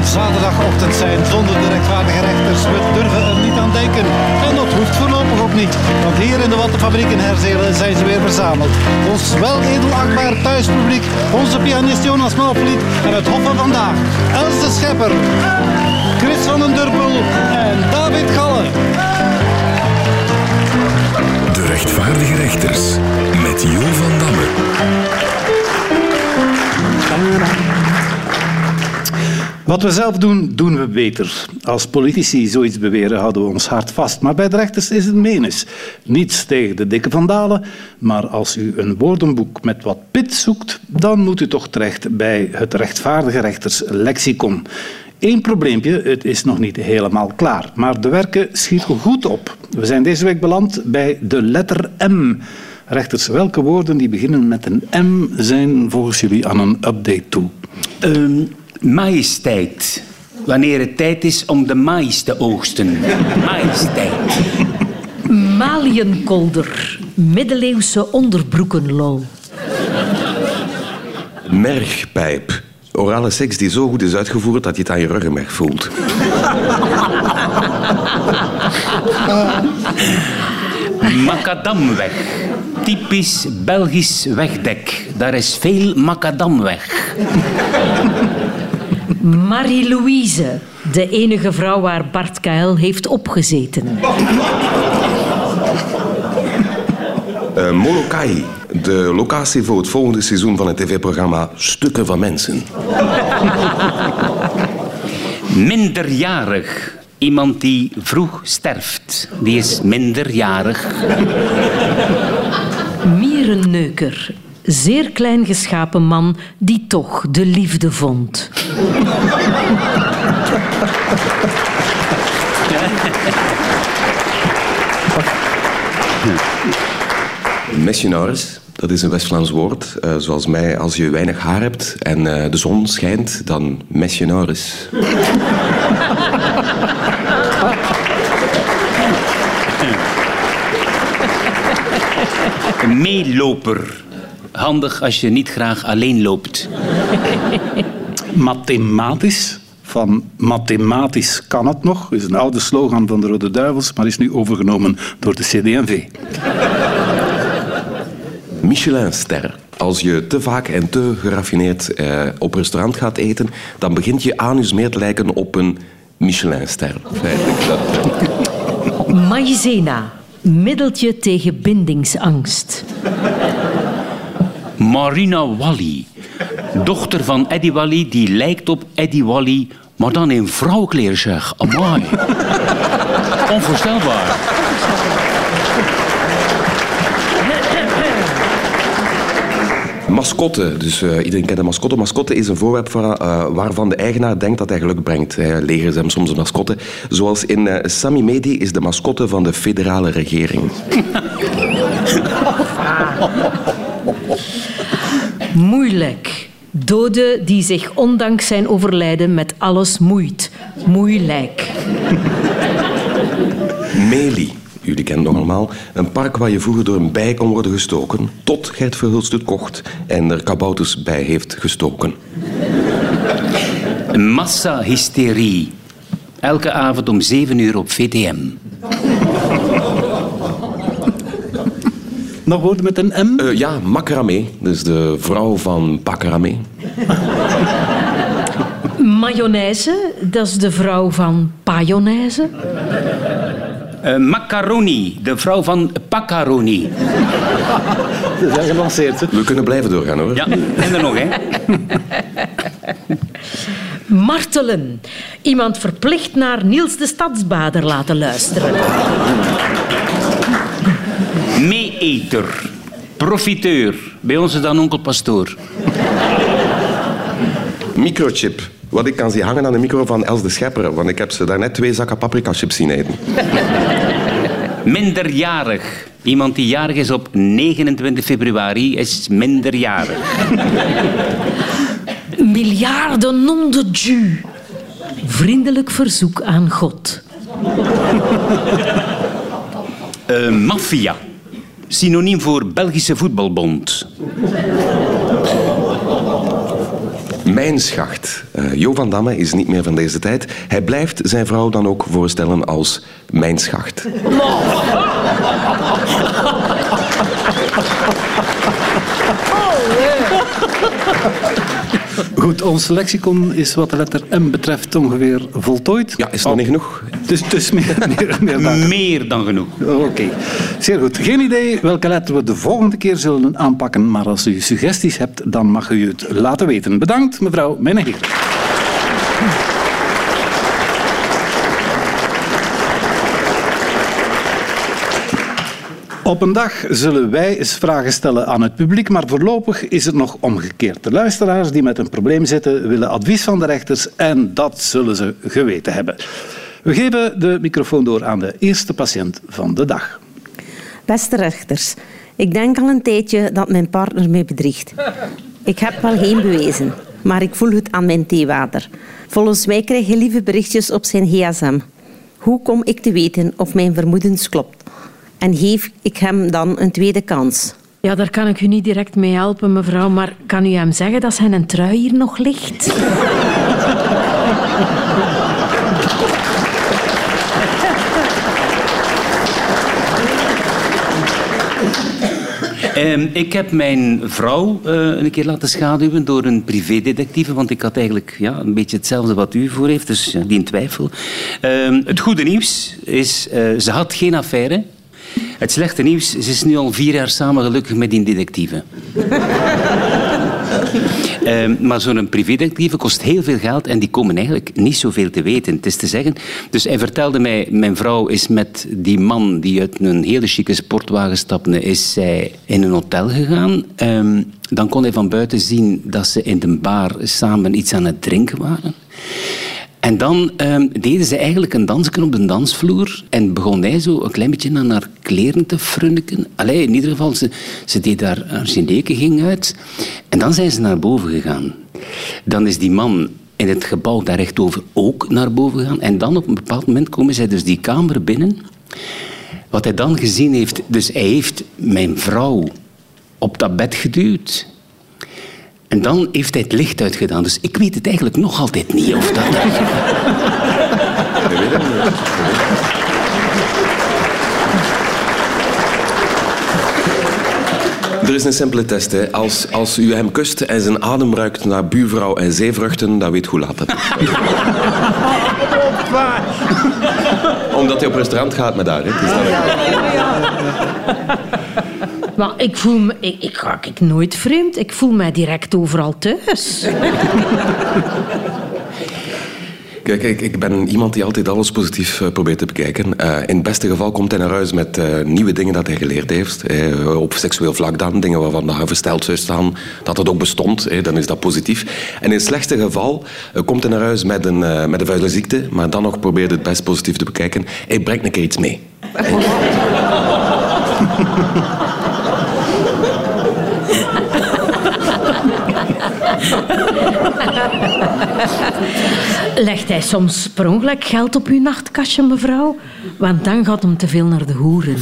een zaterdagochtend zijn zonder de rechtvaardige rechters. We durven er niet aan denken. En dat hoeft voorlopig ook niet. Want hier in de Wattenfabriek in Herzelen zijn ze weer verzameld. Ons wel edelachtbaar thuispubliek, onze pianist Jonas Malvliet en het hof van vandaag. Els de Schepper, Chris van den Durpel en David Galle. De rechtvaardige rechters met Jo van Damme. Wat we zelf doen, doen we beter. Als politici zoiets beweren, houden we ons hart vast. Maar bij de rechters is het menens. Niets tegen de dikke vandalen, maar als u een woordenboek met wat pit zoekt, dan moet u toch terecht bij het rechtvaardige rechters lexicon. Eén probleempje, het is nog niet helemaal klaar, maar de werken schieten goed op. We zijn deze week beland bij de letter M. Rechters, welke woorden die beginnen met een M zijn volgens jullie aan een update toe? Ehm, majesteit. Wanneer het tijd is om de mais te oogsten. Majesteit. Maliënkolder. Middeleeuwse onderbroekenlol. Mergpijp. Orale seks die zo goed is uitgevoerd dat je het aan je ruggenmerg voelt. Macadamweg. Typisch Belgisch wegdek. Daar is veel macadamweg. Marie-Louise. De enige vrouw waar Bart KL heeft opgezeten. Uh, Molokai. De locatie voor het volgende seizoen van het tv-programma Stukken van Mensen. Minderjarig. Iemand die vroeg sterft. Die is minderjarig. Mierenneuker. Zeer klein geschapen man die toch de liefde vond. Missionaris, dat is een West-Vlaams woord. Uh, zoals mij, als je weinig haar hebt en uh, de zon schijnt, dan missionaris. Een meeloper. Handig als je niet graag alleen loopt. Mathematisch. Van mathematisch kan het nog. is een oude slogan van de Rode Duivels, maar is nu overgenomen door de CD&V. Michelinster. Als je te vaak en te geraffineerd eh, op restaurant gaat eten, dan begint je anus meer te lijken op een Michelinster. Maïzena. Middeltje tegen bindingsangst. Marina Wally. Dochter van Eddie Wally, die lijkt op Eddie Wally, maar dan in vrouwkleer zeg. Amai. Onvoorstelbaar. Mascotte. Dus uh, iedereen kent een mascotte. Mascotte is een voorwerp van, uh, waarvan de eigenaar denkt dat hij geluk brengt. Hij legers hem soms een mascotte. Zoals in uh, Sami Medi is de mascotte van de federale regering. Moeilijk. Doden die zich ondanks zijn overlijden met alles moeit. Moeilijk. Meli. Jullie kennen het nog allemaal. Een park waar je vroeger door een bij kon worden gestoken. Tot Gert Verhulst het kocht en er kabouters bij heeft gestoken. Massahysterie. Elke avond om 7 uur op VTM. Nog woorden met een M? Uh, ja, Macramé. Dus de vrouw van Pacramé. Mayonaise, dat is de vrouw van Payonaise. Uh, macaroni, de vrouw van Pacaroni. Dat is gelanceerd. Hè? We kunnen blijven doorgaan hoor. Ja, en er nog hè. Martelen. Iemand verplicht naar Niels de Stadsbader laten luisteren. Meeeter. Profiteur. Bij ons is dan onkel Pastoor. Microchip. Wat ik kan zien hangen aan de micro van Els de Schepper, want ik heb ze daarnet twee zakken paprika chips zien eten. Minderjarig. Iemand die jarig is op 29 februari is minderjarig. Miljarden nom de Dieu. Vriendelijk verzoek aan God. Uh, maffia. Synoniem voor Belgische voetbalbond. Mijn schacht. Uh, Jo van Damme is niet meer van deze tijd. Hij blijft zijn vrouw dan ook voorstellen als mijn schacht. Goed, ons lexicon is wat de letter M betreft ongeveer voltooid. Ja, is nog niet genoeg? Dus, dus meer, meer, meer, dan. meer dan genoeg. Oké, zeer goed. Geen idee welke letter we de volgende keer zullen aanpakken, maar als u suggesties hebt, dan mag u het laten weten. Bedankt, mevrouw Mennegeer. Op een dag zullen wij eens vragen stellen aan het publiek, maar voorlopig is het nog omgekeerd. De luisteraars die met een probleem zitten willen advies van de rechters en dat zullen ze geweten hebben. We geven de microfoon door aan de eerste patiënt van de dag. Beste rechters, ik denk al een tijdje dat mijn partner mij bedriegt. Ik heb wel geen bewezen, maar ik voel het aan mijn theewater. Volgens mij krijg je lieve berichtjes op zijn gsm. Hoe kom ik te weten of mijn vermoedens klopt? En geef ik hem dan een tweede kans? Ja, daar kan ik u niet direct mee helpen, mevrouw. Maar kan u hem zeggen dat zijn trui hier nog ligt? Um, ik heb mijn vrouw uh, een keer laten schaduwen door een privédetectieve, want ik had eigenlijk ja, een beetje hetzelfde wat u voor heeft, dus ja, die in twijfel. Um, het goede nieuws is, uh, ze had geen affaire. Het slechte nieuws, ze is nu al vier jaar samen gelukkig met die detectieve. uh, maar zo'n privédetectieve kost heel veel geld en die komen eigenlijk niet zoveel te weten. Het is te zeggen, dus hij vertelde mij, mijn vrouw is met die man die uit een hele chique sportwagen stapte, is zij in een hotel gegaan. Um, dan kon hij van buiten zien dat ze in de bar samen iets aan het drinken waren. En dan um, deden ze eigenlijk een dansje op de dansvloer en begon hij zo een klein beetje aan haar kleren te frunniken. Allee, in ieder geval, ze, ze deed daar, haar zineken ging uit. En dan zijn ze naar boven gegaan. Dan is die man in het gebouw daar rechtover ook naar boven gegaan. En dan op een bepaald moment komen zij dus die kamer binnen. Wat hij dan gezien heeft, dus hij heeft mijn vrouw op dat bed geduwd. En dan heeft hij het licht uitgedaan. Dus ik weet het eigenlijk nog altijd niet of dat... Er is een simpele test. Hè. Als, als u hem kust en zijn adem ruikt naar buurvrouw en zeevruchten, dan weet hoe laat het is. Omdat hij op restaurant gaat met haar. Hè. Dus maar ik voel me... Ik, ik ga ik nooit vreemd. Ik voel mij direct overal thuis. Kijk, ik, ik, ben iemand die altijd alles positief uh, probeert te bekijken. Uh, in het beste geval komt hij naar huis met uh, nieuwe dingen dat hij geleerd heeft. op seksueel vlak dan, dingen waarvan hij versteld zou staan dat het ook bestond. dan is dat positief. En in het slechtste geval komt hij naar huis met een, met een vuile ziekte, maar dan nog probeert het best positief te bekijken. Hij brengt een keer iets mee. Legt hij soms per ongeluk geld op uw nachtkastje, mevrouw? Want dan gaat hem te veel naar de hoeren.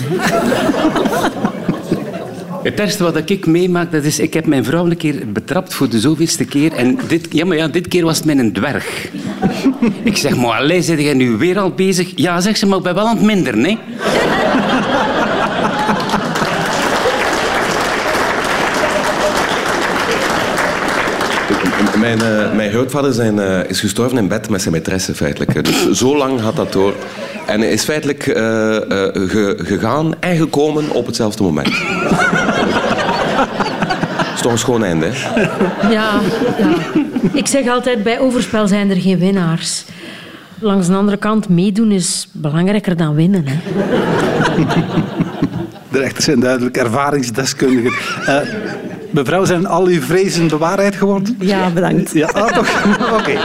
Het ergste wat ik meemaak, dat is... Ik heb mijn vrouw een keer betrapt voor de zoveelste keer. En dit, ja, maar ja, dit keer was het met een dwerg. Ik zeg, maar allez, zit jij nu weer al bezig? Ja, zeg ze, maar ik ben wel aan het minderen, hè. Mijn, uh, mijn grootvader zijn, uh, is gestorven in bed met zijn maîtresse, feitelijk. Dus zo lang had dat door. En is feitelijk uh, ge, gegaan en gekomen op hetzelfde moment. dat is toch een schoon einde, hè? Ja, ja. Ik zeg altijd, bij overspel zijn er geen winnaars. Langs de andere kant, meedoen is belangrijker dan winnen. Hè? De rechters zijn duidelijk ervaringsdeskundigen. Mevrouw, zijn al uw vrezen bewaarheid geworden? Ja, bedankt. Ja, ah, toch? Oké.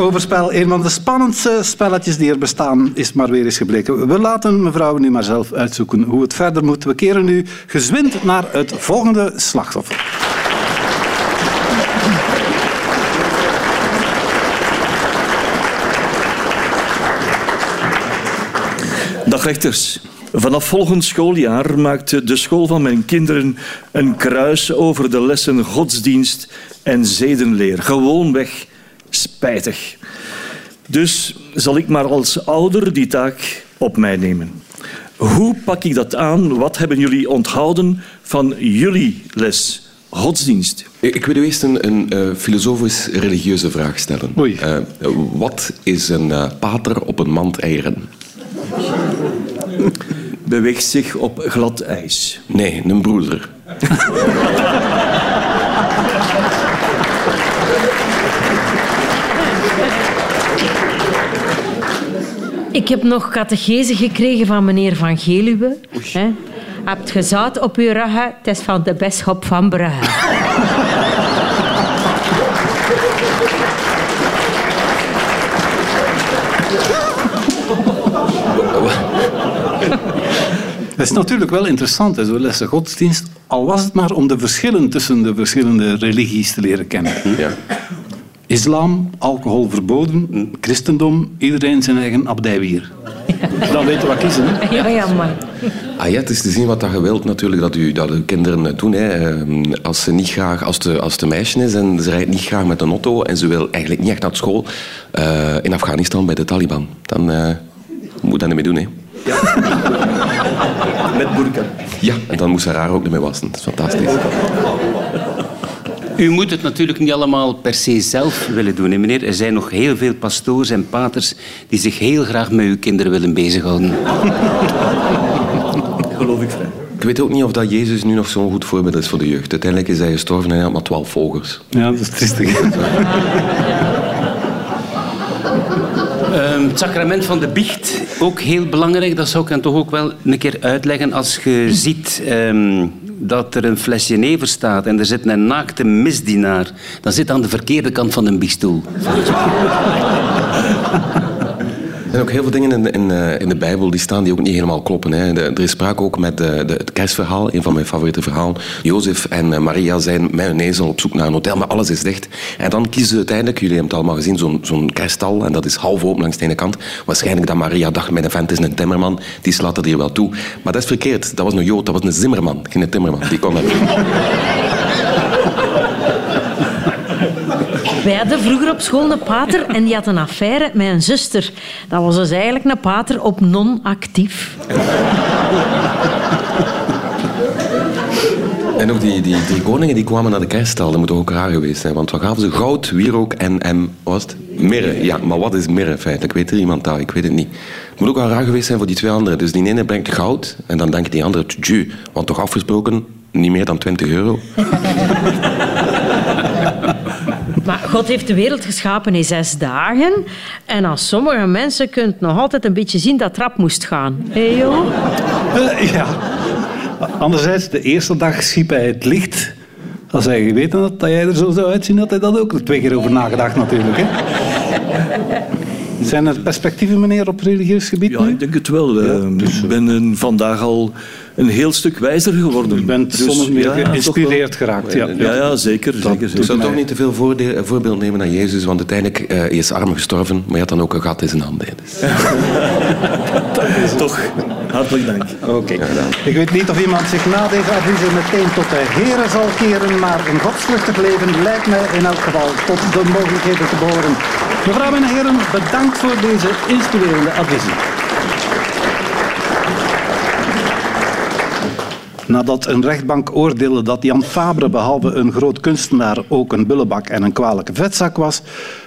Overspel, een van de spannendste spelletjes die er bestaan, is maar weer eens gebleken. We laten mevrouw nu maar zelf uitzoeken hoe het verder moet. We keren nu gezwind naar het volgende slachtoffer. Dag rechters. Vanaf volgend schooljaar maakt de school van mijn kinderen een kruis over de lessen godsdienst en zedenleer. Gewoonweg spijtig. Dus zal ik maar als ouder die taak op mij nemen. Hoe pak ik dat aan? Wat hebben jullie onthouden van jullie les godsdienst? Ik wil u eerst een, een eh, filosofisch-religieuze vraag stellen. Oei. Eh, wat is een eh, pater op een mand eieren? Beweegt zich op glad ijs. Nee, een broeder. Ik heb nog catechese gekregen van meneer Van Geluwe. Hè. Hebt ge zout op uw rug? Het is van de bisschop van Brugge. Het is natuurlijk wel interessant, zo'n lessen godsdienst, al was het maar om de verschillen tussen de verschillende religies te leren kennen. Ja. Islam, alcohol verboden, christendom, iedereen zijn eigen abdijwier. Dan weten we wat kiezen. Hè? Ja, ja, man. Ah ja, het is te zien wat dat je wilt natuurlijk dat, u, dat uw kinderen doen. Hè. Ehm, Als ze niet graag, als de, als de meisje is en ze rijdt niet graag met een auto en ze wil eigenlijk niet echt naar school eh, in Afghanistan bij de Taliban, dan eh, moet je dat niet meer doen. Hè. Met burka. Ja, en dan moest ze haar ook niet meer wassen. Dat is fantastisch. U moet het natuurlijk niet allemaal per se zelf willen doen, hè, meneer. Er zijn nog heel veel pastoors en paters die zich heel graag met uw kinderen willen bezighouden. Geloof ik vrij. Ik weet ook niet of dat Jezus nu nog zo'n goed voorbeeld is voor de jeugd. Uiteindelijk is hij gestorven en hij had maar twaalf volgers. Ja, dat is triestig. Ehm, het sacrament van de biecht, ook heel belangrijk. Dat zou ik dan toch ook wel een keer uitleggen. Als je ziet ehm, dat er een fles jenever staat en er zit een naakte misdienaar, dan zit aan de verkeerde kant van een biechtstoel. Er zijn ook heel veel dingen in, in, eh, in de Bijbel die staan die ook niet helemaal kloppen. Hè. De- er is sprake ook met de, de, het kerstverhaal, een van mijn favoriete verhalen. Jozef en eh, Maria zijn met een ezel op zoek naar een hotel, maar alles is dicht. En dan kiezen ze uiteindelijk, jullie hebben het allemaal gezien, zo'n zo'n kerststal. En dat is half open langs de ene kant. Waarschijnlijk dat Maria dacht, mijn vent is een timmerman, die slaat het hier wel toe. Maar dat is verkeerd. Dat was een Jood, dat was een zimmerman, geen timmerman. Die kon dat doen. Wij hadden vroeger op school een pater en die had een affaire met een zuster. Dat was dus eigenlijk een pater op non-actief. En ook die, die drie koningen die kwamen naar de kerststal, dat moet ook raar geweest zijn. Want wat gaven ze? Goud, wierook en, en was het? Mirre. Ja, maar wat is mirre feitelijk? Weet er iemand dat? Ik weet het niet. Het moet ook wel raar geweest zijn voor die twee anderen. Dus die ene brengt goud en dan denkt die andere, tju, want toch afgesproken, niet meer dan 20 euro. Maar God heeft de wereld geschapen in zes dagen. En als sommige mensen kun je nog altijd een beetje zien dat trap moest gaan. Hé joh? Eh, ja. Anderzijds, de eerste dag schiep hij het licht. Als hij geweten had dat jij er zo zou uitzien, had hij dat ook er twee keer over nagedacht natuurlijk. Hè? Zijn er perspectieven, meneer, op religieus gebied Ja, nu? ik denk het wel. Eh, ik ben vandaag al een heel stuk wijzer geworden. U bent Dus, soms meer ja, ja, geïnspireerd geraakt. Ja. Ja, ja, zeker. zeker, Ik zou toch niet te veel voorbeeld nemen naar Jezus, want uiteindelijk eh, hij is arm gestorven, maar hij had dan ook een gat in zijn handen. Dus. Toch, hartelijk dank. Oké. Ik weet niet of iemand zich na deze adviezen meteen tot de heren zal keren, maar een godsvruchtig leven lijkt mij in elk geval tot de mogelijkheden te behoren. Mevrouw en heren, bedankt voor deze inspirerende adviezen. Nadat een rechtbank oordeelde dat Jan Fabre behalve een groot kunstenaar ook een bullebak en een kwalijke vetzak was,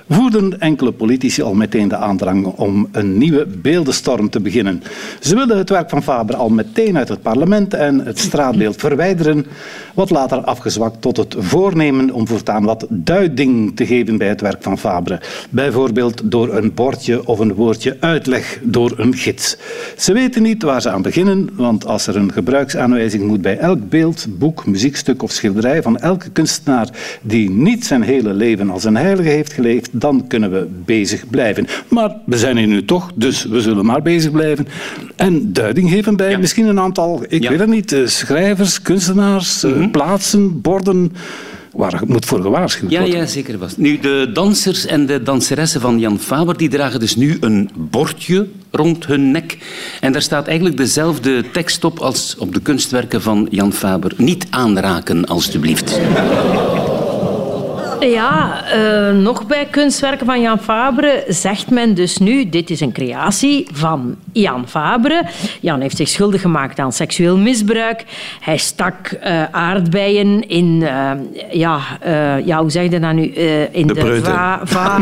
voerden enkele politici al meteen de aandrang om een nieuwe beeldenstorm te beginnen. Ze wilden het werk van Fabre al meteen uit het parlement en het straatbeeld verwijderen, wat later afgezwakt tot het voornemen om voortaan wat duiding te geven bij het werk van Fabre. Bijvoorbeeld door een bordje of een woordje uitleg door een gids. Ze weten niet waar ze aan beginnen, want als er een gebruiksaanwijzing moet bij elk beeld, boek, muziekstuk of schilderij van elke kunstenaar die niet zijn hele leven als een heilige heeft geleefd, dan kunnen we bezig blijven. Maar we zijn hier nu toch, dus we zullen maar bezig blijven. En duiding geven bij misschien een aantal, ik Ja. weet het niet, eh, schrijvers, kunstenaars, eh, plaatsen, borden, waar het moet voor gewaarschuwd Ja, worden. ja, zeker was. Nu, de dansers en de danseressen van Jan Faber die dragen dus nu een bordje, rond hun nek. En daar staat eigenlijk dezelfde tekst op als op de kunstwerken van Jan Faber. Niet aanraken, alstublieft. Ja, uh, nog bij kunstwerken van Jan Fabre zegt men dus nu, dit is een creatie van Jan Fabre. Jan heeft zich schuldig gemaakt aan seksueel misbruik. Hij stak uh, aardbeien in, uh, ja, ja, hoe zeg je dat nu? in de, de va, va,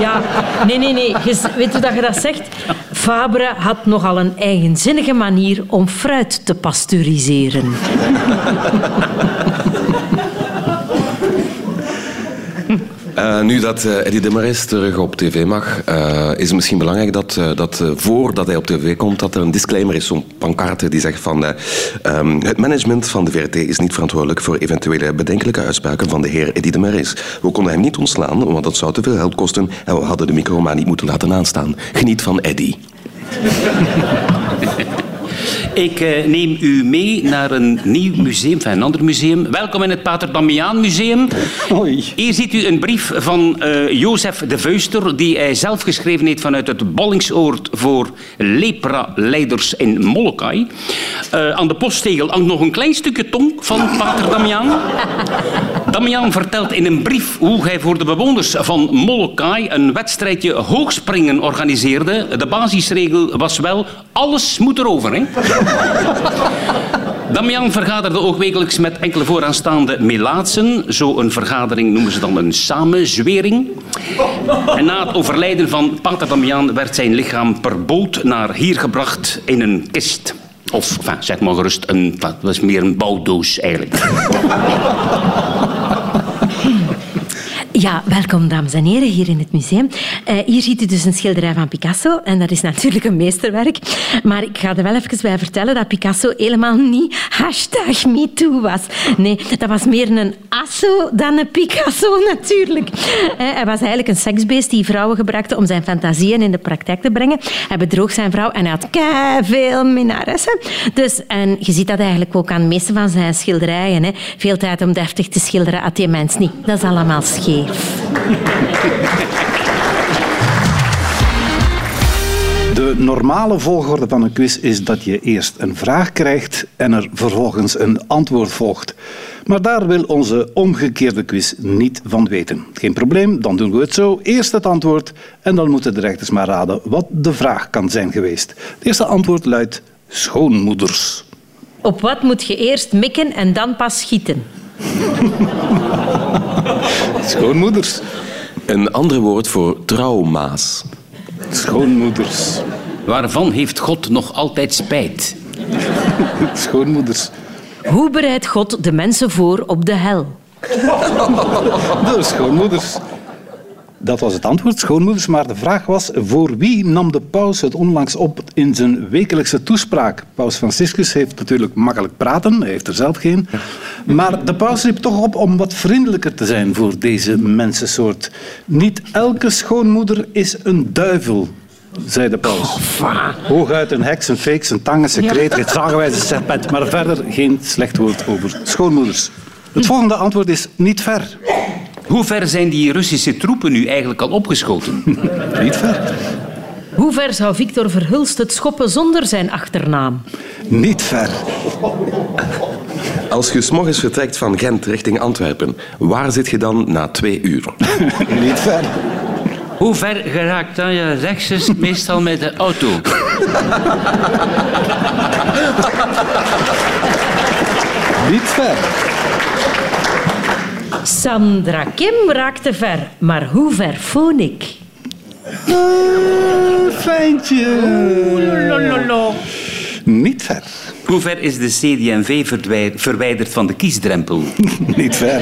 ja, nee, nee, nee. Weet je dat je dat zegt? Fabre had nogal een eigenzinnige manier om fruit te pasteuriseren. Uh, nu dat uh, Eddie terug op tv mag, uh, is het misschien belangrijk dat, dat voordat hij op tv komt, dat er een disclaimer is, zo'n pancarte die zegt van um, het management van de VRT is niet verantwoordelijk voor eventuele bedenkelijke uitspraken van de heer Eddie de Marais. We konden hem niet ontslaan, want dat zou te veel geld kosten en we hadden de micro maar niet moeten laten aanstaan. Geniet van Eddie. Ik uh, neem u mee naar een nieuw museum, een ander museum. Welkom in het Pater Damiaan Museum. Hoi. Hier ziet u een brief van uh, Jozef de Vuister, die hij zelf geschreven heeft vanuit het bollingsoord voor lepra-leiders in Molokai. Uh, aan de posttegel hangt nog een klein stukje tong van Pater Damiaan. Damiaan vertelt in een brief hoe hij voor de bewoners van Molokai een wedstrijdje hoogspringen organiseerde. De basisregel was wel, alles moet erover. Hè? Damian vergaderde ook wekelijks met enkele vooraanstaande melaatsen. Zo'n vergadering noemen ze dan een samenzwering. En na het overlijden van pater Damian werd zijn lichaam per boot naar hier gebracht in een kist. Of zeg maar gerust, een, dat was meer een bouwdoos eigenlijk. Ja, welkom dames en heren hier in het museum. Uh, hier ziet u dus een schilderij van Picasso en dat is natuurlijk een meesterwerk. Maar ik ga er wel even bij vertellen dat Picasso helemaal niet hashtag MeToo was. Nee, dat was meer een asso dan een Picasso natuurlijk. Uh, hij was eigenlijk een seksbeest die vrouwen gebruikte om zijn fantasieën in de praktijk te brengen. Hij bedroog zijn vrouw en hij had veel minnaressen. Dus, en je ziet dat eigenlijk ook aan de meeste van zijn schilderijen. Hè. Veel tijd om deftig te schilderen had die mens niet. Dat is allemaal scheef. De normale volgorde van een quiz is dat je eerst een vraag krijgt en er vervolgens een antwoord volgt. Maar daar wil onze omgekeerde quiz niet van weten. Geen probleem, dan doen we het zo. Eerst het antwoord en dan moeten de rechters maar raden wat de vraag kan zijn geweest. Het eerste antwoord luidt schoonmoeders. Op wat moet je eerst mikken en dan pas schieten? Schoonmoeders. Een ander woord voor trauma's. Schoonmoeders. Waarvan heeft God nog altijd spijt? Schoonmoeders. Hoe bereidt God de mensen voor op de hel? De schoonmoeders. Dat was het antwoord, schoonmoeders. Maar de vraag was, voor wie nam de paus het onlangs op in zijn wekelijkse toespraak? Paus Franciscus heeft natuurlijk makkelijk praten, hij heeft er zelf geen. Maar de paus riep toch op om wat vriendelijker te zijn voor deze mensensoort. Niet elke schoonmoeder is een duivel, zei de paus. Hooguit een heks, een fake, een tang, een secreet, een zagenwijze serpent. Maar verder geen slecht woord over schoonmoeders. Het volgende antwoord is niet ver. Hoe ver zijn die Russische troepen nu eigenlijk al opgeschoten? Niet ver. Hoe ver zou Victor Verhulst het schoppen zonder zijn achternaam? Niet ver. Als je s'morgens vertrekt van Gent richting Antwerpen, waar zit je dan na twee uur? Niet ver. Hoe ver geraakt dan je rechts meestal met de auto? Niet ver. Sandra Kim raakte ver, maar hoe ver foon ik? Uh, fijntje. Oeh, Niet ver. Hoe ver is de CD&V verwijderd van de kiesdrempel? Niet ver.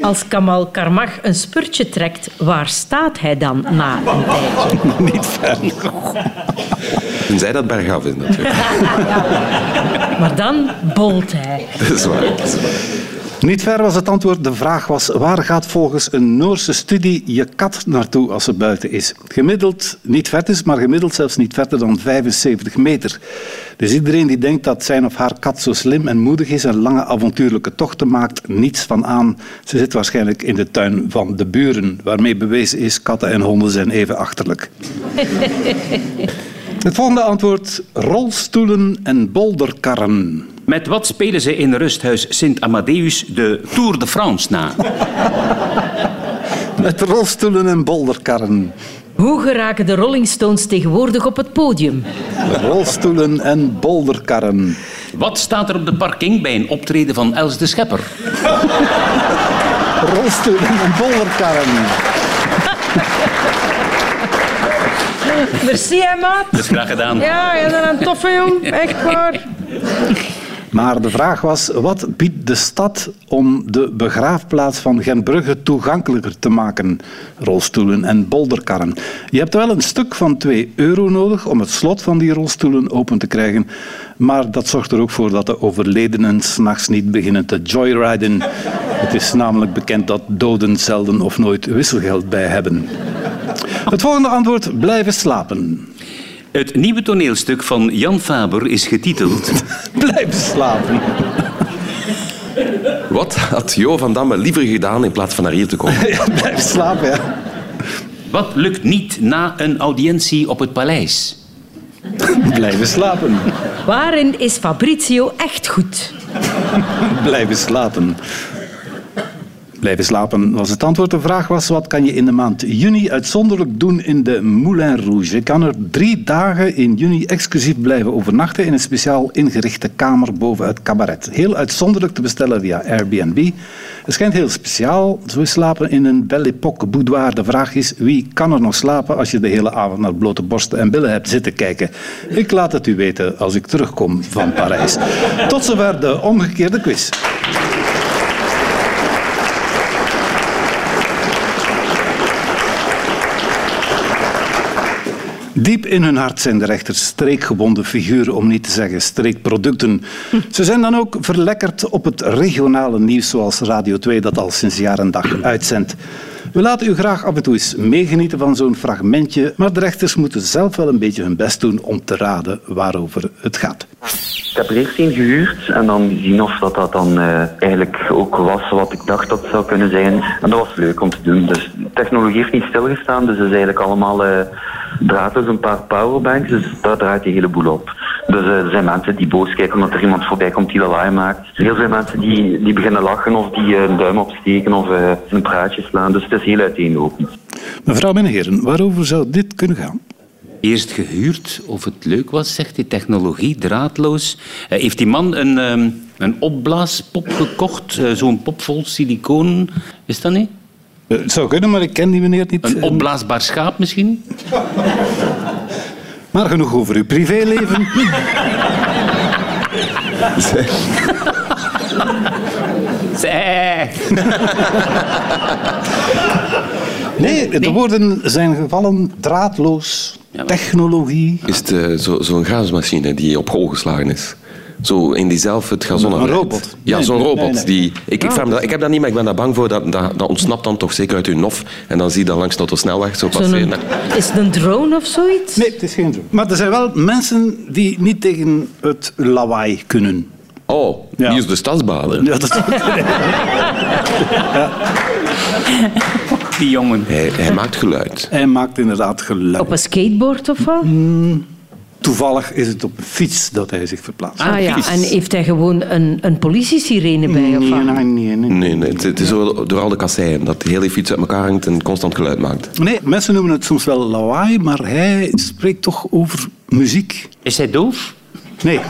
Als Kamal Karmach een spurtje trekt, waar staat hij dan na een tijdje? Niet ver. Tenzij dat bergaf is natuurlijk. Maar dan bolt hij. Dat is waar. Dat is waar. Niet ver was het antwoord. De vraag was, waar gaat volgens een Noorse studie je kat naartoe als ze buiten is? Gemiddeld niet ver is, maar gemiddeld zelfs niet verder dan 75 meter. Dus iedereen die denkt dat zijn of haar kat zo slim en moedig is en lange avontuurlijke tochten maakt, niets van aan. Ze zit waarschijnlijk in de tuin van de buren, waarmee bewezen is, katten en honden zijn even achterlijk. Het volgende antwoord, rolstoelen en bolderkarren. Met wat spelen ze in rusthuis Sint Amadeus de Tour de France na? Met rolstoelen en bolderkarren. Hoe geraken de Rolling Stones tegenwoordig op het podium? Rolstoelen en bolderkarren. Wat staat er op de parking bij een optreden van Els de Schepper? Rolstoelen en bolderkarren. Merci, hè, maat. Dat is graag gedaan. Ja, je bent een toffe jong. Echt waar. Maar de vraag was, wat biedt de stad om de begraafplaats van Genbrugge toegankelijker te maken? Rolstoelen en bolderkarren. Je hebt wel een stuk van 2 euro nodig om het slot van die rolstoelen open te krijgen. Maar dat zorgt er ook voor dat de overledenen s'nachts niet beginnen te joyriden. Het is namelijk bekend dat doden zelden of nooit wisselgeld bij hebben. Het volgende antwoord, blijven slapen. Het nieuwe toneelstuk van Jan Faber is getiteld... Blijven slapen. Wat had Jo van Damme liever gedaan in plaats van naar hier te komen? Ja, blijven slapen, ja. Wat lukt niet na een audiëntie op het paleis? Blijven slapen. Waarin is Fabrizio echt goed? Blijven slapen. Blijven slapen was het antwoord. De vraag was, wat kan je in de maand juni uitzonderlijk doen in de Moulin Rouge? Je kan er drie dagen in juni exclusief blijven overnachten in een speciaal ingerichte kamer boven het cabaret. Heel uitzonderlijk te bestellen via Airbnb. Het schijnt heel speciaal. Zo slapen in een Belle Époque boudoir. De vraag is, wie kan er nog slapen als je de hele avond naar blote borsten en billen hebt zitten kijken? Ik laat het u weten als ik terugkom van Parijs. Tot zover de omgekeerde quiz. Diep in hun hart zijn de rechters streekgebonden figuren, om niet te zeggen streekproducten. Ze zijn dan ook verlekkerd op het regionale nieuws, zoals Radio 2 dat al sinds jaar en dag uitzendt. We laten u graag af en toe eens meegenieten van zo'n fragmentje, maar de rechters moeten zelf wel een beetje hun best doen om te raden waarover het gaat. Ik heb er eerst een gehuurd en dan gezien of dat, dat dan eh, eigenlijk ook was wat ik dacht dat het zou kunnen zijn. En dat was leuk om te doen. Dus technologie heeft niet stilgestaan, dus het is eigenlijk allemaal uh, een paar powerbanks, dus daar draait die hele boel op. Dus eh, er zijn mensen die boos kijken omdat er iemand voorbij komt die lawaai maakt. Heel veel mensen die, die beginnen lachen of die een duim opsteken of een praatje slaan. Dus het is heel uiteenlopend. Mevrouw en heren, waarover zou dit kunnen gaan? Eerst gehuurd of het leuk was, zegt die technologie, draadloos. Uh, heeft die man een, um, een opblaaspop gekocht, uh, zo'n pop vol siliconen? Is dat niet? Uh, het zou kunnen, maar ik ken die meneer niet. Een opblaasbaar schaap misschien? Maar genoeg over uw privéleven. Zeg. Nee, de woorden zijn gevallen draadloos, technologie. Is het uh, zo'n zo gasmachine die op hol geslagen is? Zo in die zelf het gazon Een robot? Ja, Nee, zo'n nee, robot. nee, nee. Die, ik, ik, vraag me dat, ik heb dat niet, maar ik ben daar bang voor. Dat, dat, dat ontsnapt dan toch zeker uit uw nof. En dan zie je dat langs de autosnelweg zo passeren. Is het een drone of zoiets? Nee, het is geen drone. Maar er zijn wel mensen die niet tegen het lawaai kunnen. Oh, Ja. die is de stadsbader. Ja, dat Die jongen. Hij, hij maakt geluid. Hij maakt inderdaad geluid. Op een skateboard of wat? Toevallig is het op een fiets dat hij zich verplaatst. Ah ja, en heeft hij gewoon een, een politiesirene bij? Of Nee, wat? nee, nee, nee. Nee, nee, het, het is door al de kasseien. Dat de hele fiets uit elkaar hangt en constant geluid maakt. Nee, mensen noemen het soms wel lawaai, maar hij spreekt toch over muziek. Is hij doof? Nee,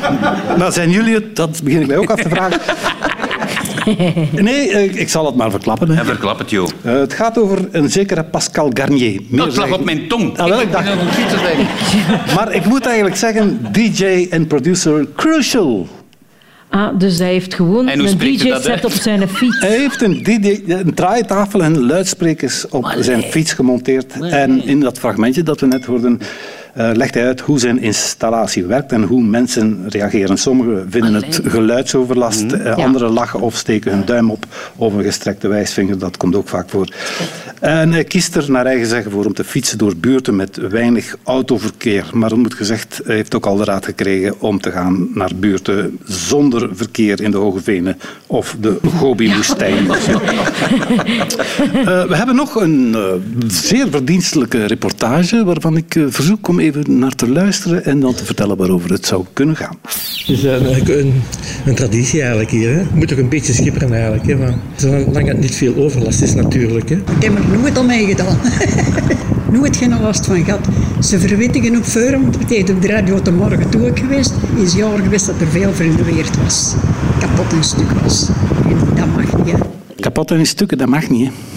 maar zijn jullie het? Dat begin ik mij ook af te vragen. Nee, ik zal het maar verklappen. Hè. En verklap het, joh. Eh, het gaat over een zekere Pascal Garnier. Meer Dat lag op mijn tong. Ah, wel, ik dacht- Maar ik moet eigenlijk zeggen, DJ en producer Crucial. Ah, dus hij heeft gewoon een DJ-set op zijn fiets. Hij heeft een, DJ, een draaitafel en luidsprekers op zijn fiets gemonteerd. En in dat fragmentje dat we net hoorden, legt hij uit hoe zijn installatie werkt en hoe mensen reageren. Sommigen vinden het geluidsoverlast, eh, anderen lachen of steken hun duim op of een gestrekte wijsvinger. Dat komt ook vaak voor. En hij kiest er naar eigen zeggen voor om te fietsen door buurten met weinig autoverkeer. Maar dat moet gezegd, hij heeft ook al de raad gekregen om te gaan naar buurten zonder verkeer in de Hoge Venen of de Gobi-woestijn. Eh, we hebben nog een eh, zeer verdienstelijke reportage waarvan ik eh, verzoek om even naar te luisteren en dan te vertellen waarover het zou kunnen gaan. Het is een, een, een traditie eigenlijk hier. Hè. Je moet toch een beetje schipperen eigenlijk. Hè, van, zolang het niet veel overlast is natuurlijk. Hè. Ik heb er nooit al mee gedaan. nooit geen last van gehad. Ze verwittigen op het heeft op de radio de morgen toe ook geweest, is jaar geweest dat er veel vernuweerd was. Kapot in stuk was. En dat mag niet. Hè. Kapot in stukken, dat mag niet. Hè?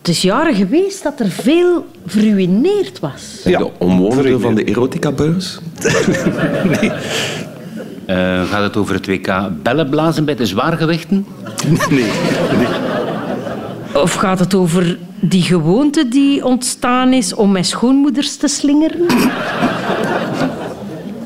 Het is jaren geweest dat er veel verruineerd was. En de omwonenden van de erotica-beurs? Eh, gaat het over het WK bellenblazen bij de zwaargewichten? Nee. nee. Of gaat het over die gewoonte die ontstaan is om met schoonmoeders te slingeren?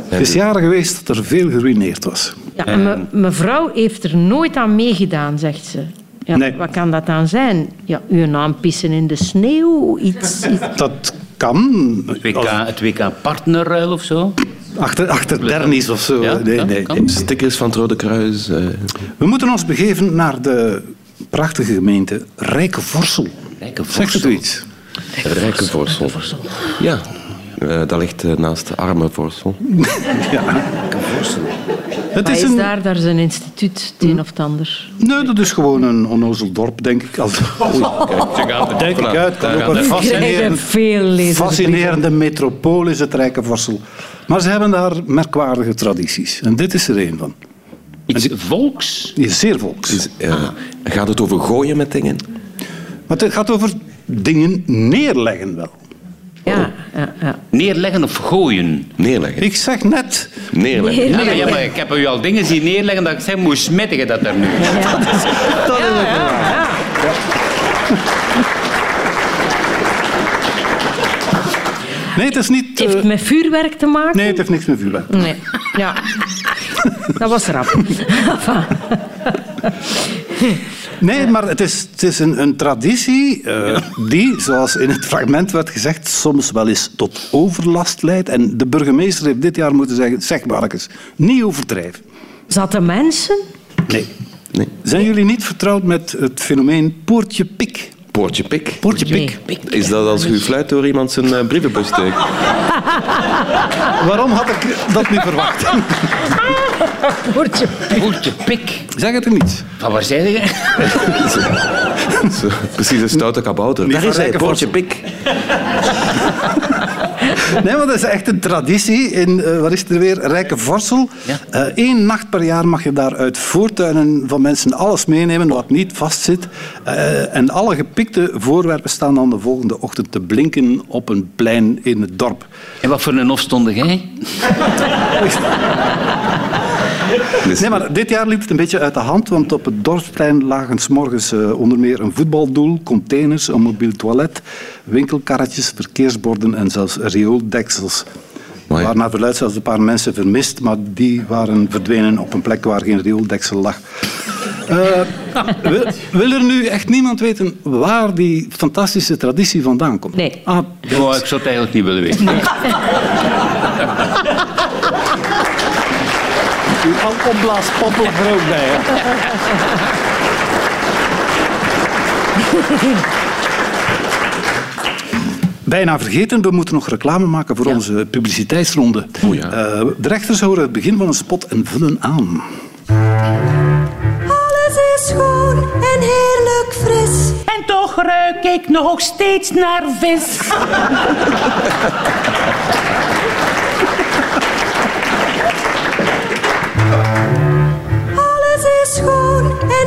Het is jaren geweest dat er veel geruineerd was. Ja, me- mevrouw heeft er nooit aan meegedaan, zegt ze. Ja, Nee. Wat kan dat dan zijn? Ja, uw naam pissen in de sneeuw, iets... iets- Dat kan. Het WK, het WK partnerruil of zo? achter, achter Dernis of zo. Ja, nee, ja, nee, kan. nee. Stickers van het Rode Kruis. eh. We moeten ons begeven naar de prachtige gemeente Rijkenvorsel. Zegt het u iets? Rijke Vorsel. Ja, eh, dat ligt eh, naast Arme Vorsel. Het is is een, daar? Daar is een instituut, het een of het ander. nee, dat is gewoon een onnozel dorp, denk ik. Als, oei, kijk, denk ik uit. Kan ook een Ik krijg fascinerend, veel lezers. fascinerende metropool is het Rijkenvorsel. Maar ze hebben daar merkwaardige tradities. En dit is er een van. Iets volks? Is zeer volks. Is, eh, Gaat het over gooien met dingen? Maar het gaat over dingen neerleggen wel. Ja, ja, ja. Neerleggen of gooien? Neerleggen. Ik zeg net, Neerleggen. Ja, maar, ja, maar ik heb u al dingen zien neerleggen dat ik zeg, hoe smettig je dat er nu? dat is ook waar. Nee, het is niet... Het heeft eh, met vuurwerk te maken? nee, het heeft niks met vuurwerk. Nee. Ja. Dat was rap. Nee, maar het is, het is een, een traditie eh, die, zoals in het fragment werd gezegd, soms wel eens tot overlast leidt. En de burgemeester heeft dit jaar moeten zeggen, zeg Marcus, niet overdrijven. Zaten mensen? Nee. Nee. Zijn jullie niet vertrouwd met het fenomeen poortje pik? Poortje pik. Poortje pik. Is dat als u fluit door iemand zijn eh, brievenbus steekt? Waarom had ik dat niet verwacht? Woordje. Poeltje pik. Zeg het er niet. Van waar zei je? Zo, Precies een stoute kabouter. Daar is hij, Poortje pik. Nee, maar dat is echt een traditie in, eh wat is het er weer, Rijke Vorsel. Ja. Eén nacht per jaar mag je daar uit voortuinen van mensen alles meenemen wat niet vastzit. Eh, en alle gepikte voorwerpen staan dan de volgende ochtend te blinken op een plein in het dorp. En wat voor een hof stond jij? Dus- Nee, maar dit jaar liep het een beetje uit de hand, want op het dorpsplein lagen 's morgens eh, onder meer een voetbaldoel, containers, een mobiel toilet, winkelkarretjes, verkeersborden en zelfs riooldeksels. Er Mooi. waren naar verluidt zelfs een paar mensen vermist, maar die waren verdwenen op een plek waar geen riooldeksel lag. Eh, wil, wil er nu echt niemand weten waar die fantastische traditie vandaan komt? Nee. Ah, Oh, ik zou het eigenlijk niet willen weten. alcoholblaaspoppel er ook bij. Hè? Bijna vergeten, we moeten nog reclame maken voor onze publiciteitsronde. O ja. Eh, de rechters horen het begin van een spot en vullen aan. Alles is schoon en heerlijk fris. En toch ruik ik nog steeds naar vis.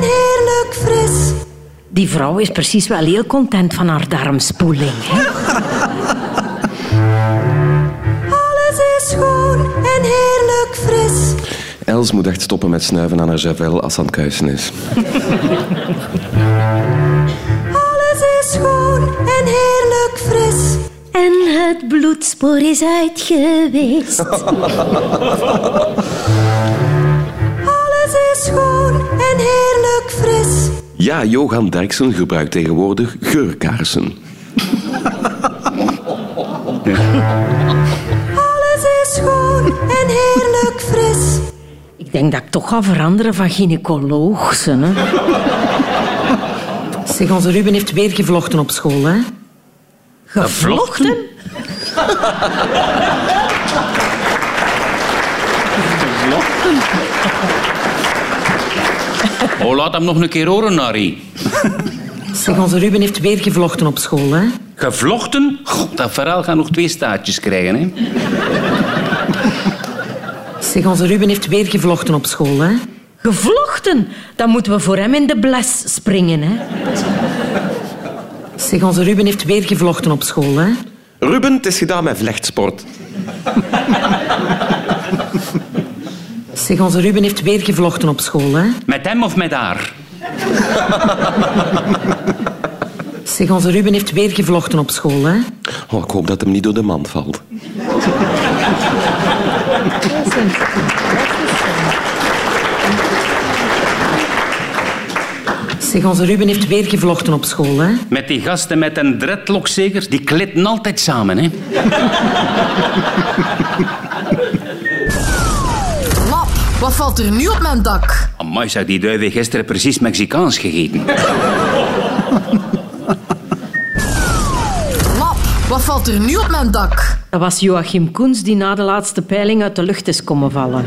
heerlijk fris. Die vrouw is precies wel heel content van haar darmspoeling. Hè? Alles is schoon en heerlijk fris. Els moet echt stoppen met snuiven aan haar javel als ze aan het kuisen is. Alles is schoon en heerlijk fris. En het bloedspoor is uitgeweest. Ja, Johan Derksen gebruikt tegenwoordig geurkaarsen. Alles is schoon en heerlijk fris. Ik denk dat ik toch ga veranderen van gynaecoloog. ze, Hè? Zeg, onze Ruben heeft weer gevlochten op school, hè? Gevlochten? Oh, laat hem nog een keer horen, Nari. Zeg, onze Ruben heeft weer gevlochten op school, hè? Gevlochten? God, dat verhaal gaat nog twee staartjes krijgen, hè? Zeg, onze Ruben heeft weer gevlochten op school, hè? Gevlochten? Dan moeten we voor hem in de bles springen. Hè? Zeg, onze Ruben heeft weer gevlochten op school, hè? Ruben, het is gedaan met vlechtsport. Zeg, onze Ruben heeft weer gevlochten op school, hè? Met hem of met haar? Zeg, onze Ruben heeft weer gevlochten op school, hè? Oh, ik hoop dat hem niet door de mand valt. Zeg, onze Ruben heeft weer gevlochten op school, hè? Met die gasten met een dreadlock zeker, die klitten altijd samen, hè? wat valt er nu op mijn dak? Amai, zou die duiven gisteren precies Mexicaans gegeten. Lap, wat valt er nu op mijn dak? Dat was Joachim Koens die na de laatste peiling uit de lucht is komen vallen.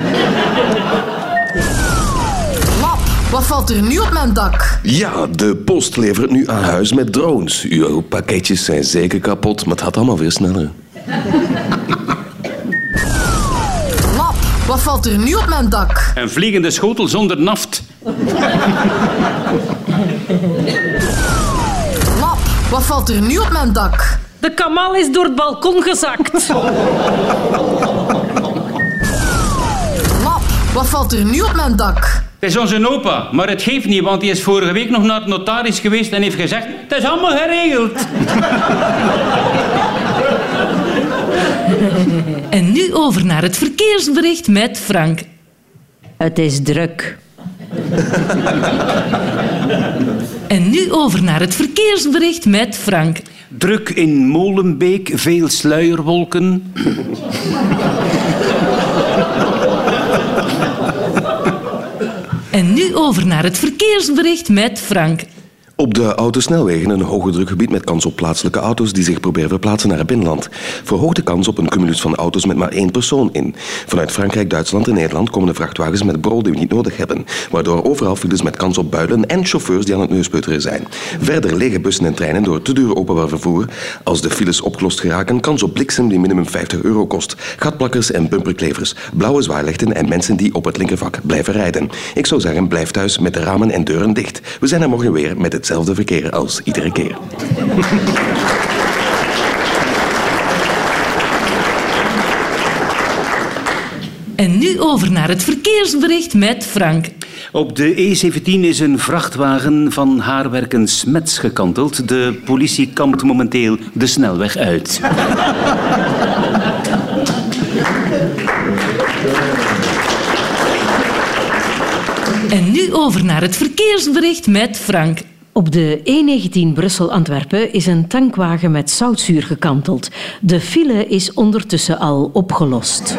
Wat valt er nu op mijn dak? Ja, de post levert nu aan huis met drones. Uw pakketjes zijn zeker kapot, maar het gaat allemaal weer sneller. Valt er nu op mijn dak? Een vliegende schotel zonder naft. Lap, wat valt er nu op mijn dak? De kamal is door het balkon gezakt. Lap, wat valt er nu op mijn dak? Het is onze opa, maar het geeft niet, want hij is vorige week nog naar de notaris geweest en heeft gezegd: Het is allemaal geregeld. En nu over naar het verkeersbericht met Frank. Het is druk. En nu over naar het verkeersbericht met Frank. Druk in Molenbeek, veel sluierwolken. En nu over naar het verkeersbericht met Frank. Op de autosnelwegen een hoge drukgebied met kans op plaatselijke auto's die zich proberen verplaatsen naar het binnenland. Verhoogt de kans op een cumulus van auto's met maar één persoon in. Vanuit Frankrijk, Duitsland en Nederland komen de vrachtwagens met brol die we niet nodig hebben. Waardoor overal files met kans op builen en chauffeurs die aan het neuspeuteren zijn. Verder lege bussen en treinen door te duur openbaar vervoer. Als de files opgelost geraken, kans op bliksem die minimum 50 euro kost. Gatplakkers en bumperklevers, blauwe zwaailichten en mensen die op het linkervak blijven rijden. Ik zou zeggen, blijf thuis met de ramen en deuren dicht. We zijn er morgen weer met hetzelfde verkeer als iedere keer. En nu over naar het verkeersbericht met Frank. Op de E17 is een vrachtwagen van haarwerken Smets gekanteld. De politie kampt momenteel de snelweg uit. En nu over naar het verkeersbericht met Frank. Op de E19 Brussel-Antwerpen is een tankwagen met zoutzuur gekanteld. De file is ondertussen al opgelost.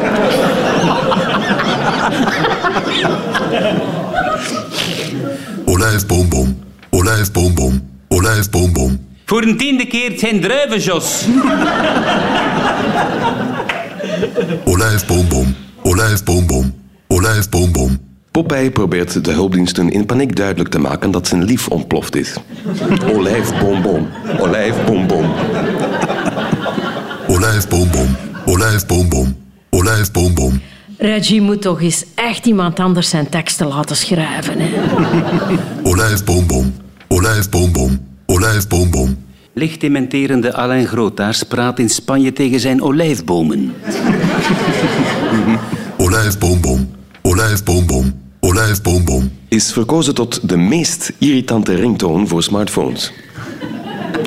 Olijfboom, olijfboom, olijfboom. Voor een tiende keer zijn druivenjos. Olijfboom, olijfboom, olijfboom. Popeye probeert de hulpdiensten in paniek duidelijk te maken dat zijn lief ontploft is. Olijfbonbon, olijfbonbon. Olijfboom, olijfboom, olijfboom. Reggie moet toch eens echt iemand anders zijn teksten laten schrijven. Hè? Olijfboom, olijfboom, olijfboom. Licht dementerende Alain Grootaars praat in Spanje tegen zijn olijfbomen. Olijfboom, olijfboom, olijfboom. Is verkozen tot de meest irritante ringtoon voor smartphones.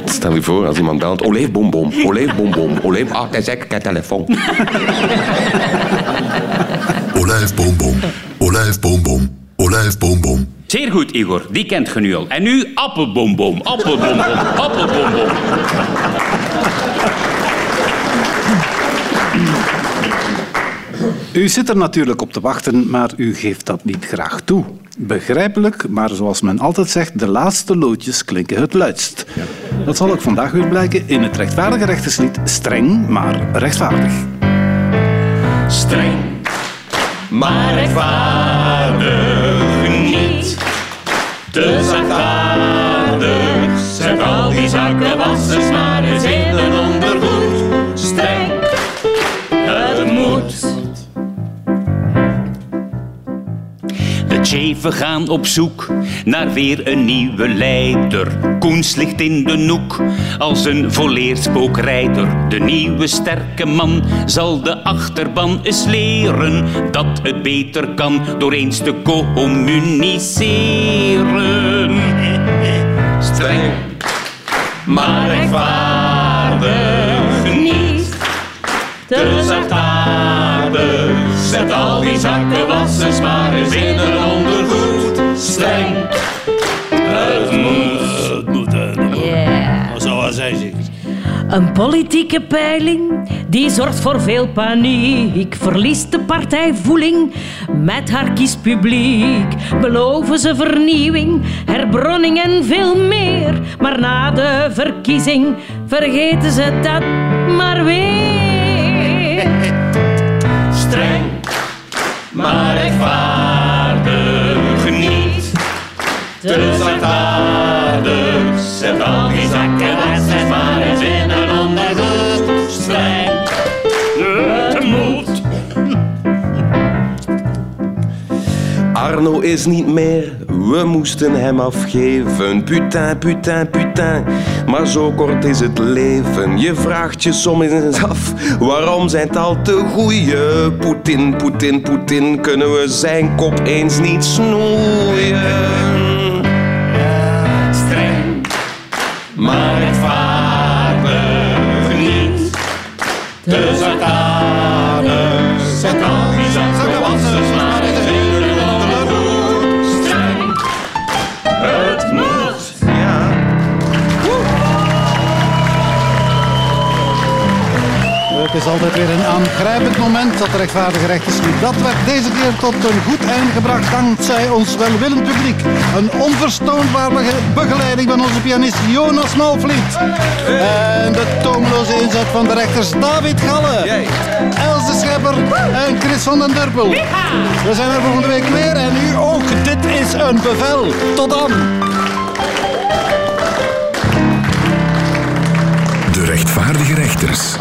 Stel je voor, als iemand belt, olijfbombom, olijfbombom, olijf... Ah, dat is een telefoon. Olijfbombom, olijfbombom, olijfbombom. Zeer goed, Igor. Die kent je nu al. En nu appelbombom, appelbombom, appelbombom. U zit er natuurlijk op te wachten, maar u geeft dat niet graag toe. Begrijpelijk, maar zoals men altijd zegt, de laatste loodjes klinken het luidst. Dat zal ook vandaag weer blijken in het rechtvaardige rechterslied Streng, maar rechtvaardig. Streng, maar rechtvaardig niet. Te zachtaardig, zet al die zakken wassers De cheven gaan op zoek naar weer een nieuwe leider. Koens ligt in de noek als een volleerd spookrijder. De nieuwe sterke man zal de achterban eens leren dat het beter kan door eens te communiceren. Streng, maar rechtvaardig niet. Te zachtaardig, zet al die zakken wassers maar eens in een ondergoed. Streng, het moet. Het moet, Yeah. Zoals hij zegt. Een politieke peiling die zorgt voor veel paniek. Verliest de partij voeling met haar kiespubliek. Beloven ze vernieuwing, herbronning en veel meer. Maar na de verkiezing vergeten ze dat maar weer. Maar rechtvaardig niet. Te zachtaardig, zet al die zakken Arno is niet meer, we moesten hem afgeven. Putain, putain, putain, maar zo kort is het leven. Je vraagt je soms af, waarom zijn het al te goeie? Poetin, Poetin, Poetin, kunnen we zijn kop eens niet snoeien? Streng, maar rechtvaardig niet. Te zachtaardig, Het is altijd weer een aangrijpend moment dat de rechtvaardige rechters. Dat werd deze keer tot een goed eind gebracht dankzij ons welwillend publiek. Een onverstoonbare begeleiding van onze pianist Jonas Malvliet. En de toomloze inzet van de rechters David Gallen. Els de Schepper en Chris van den Durpel. We zijn er volgende week weer en u ook. Dit is een bevel. Tot dan. De rechtvaardige rechters.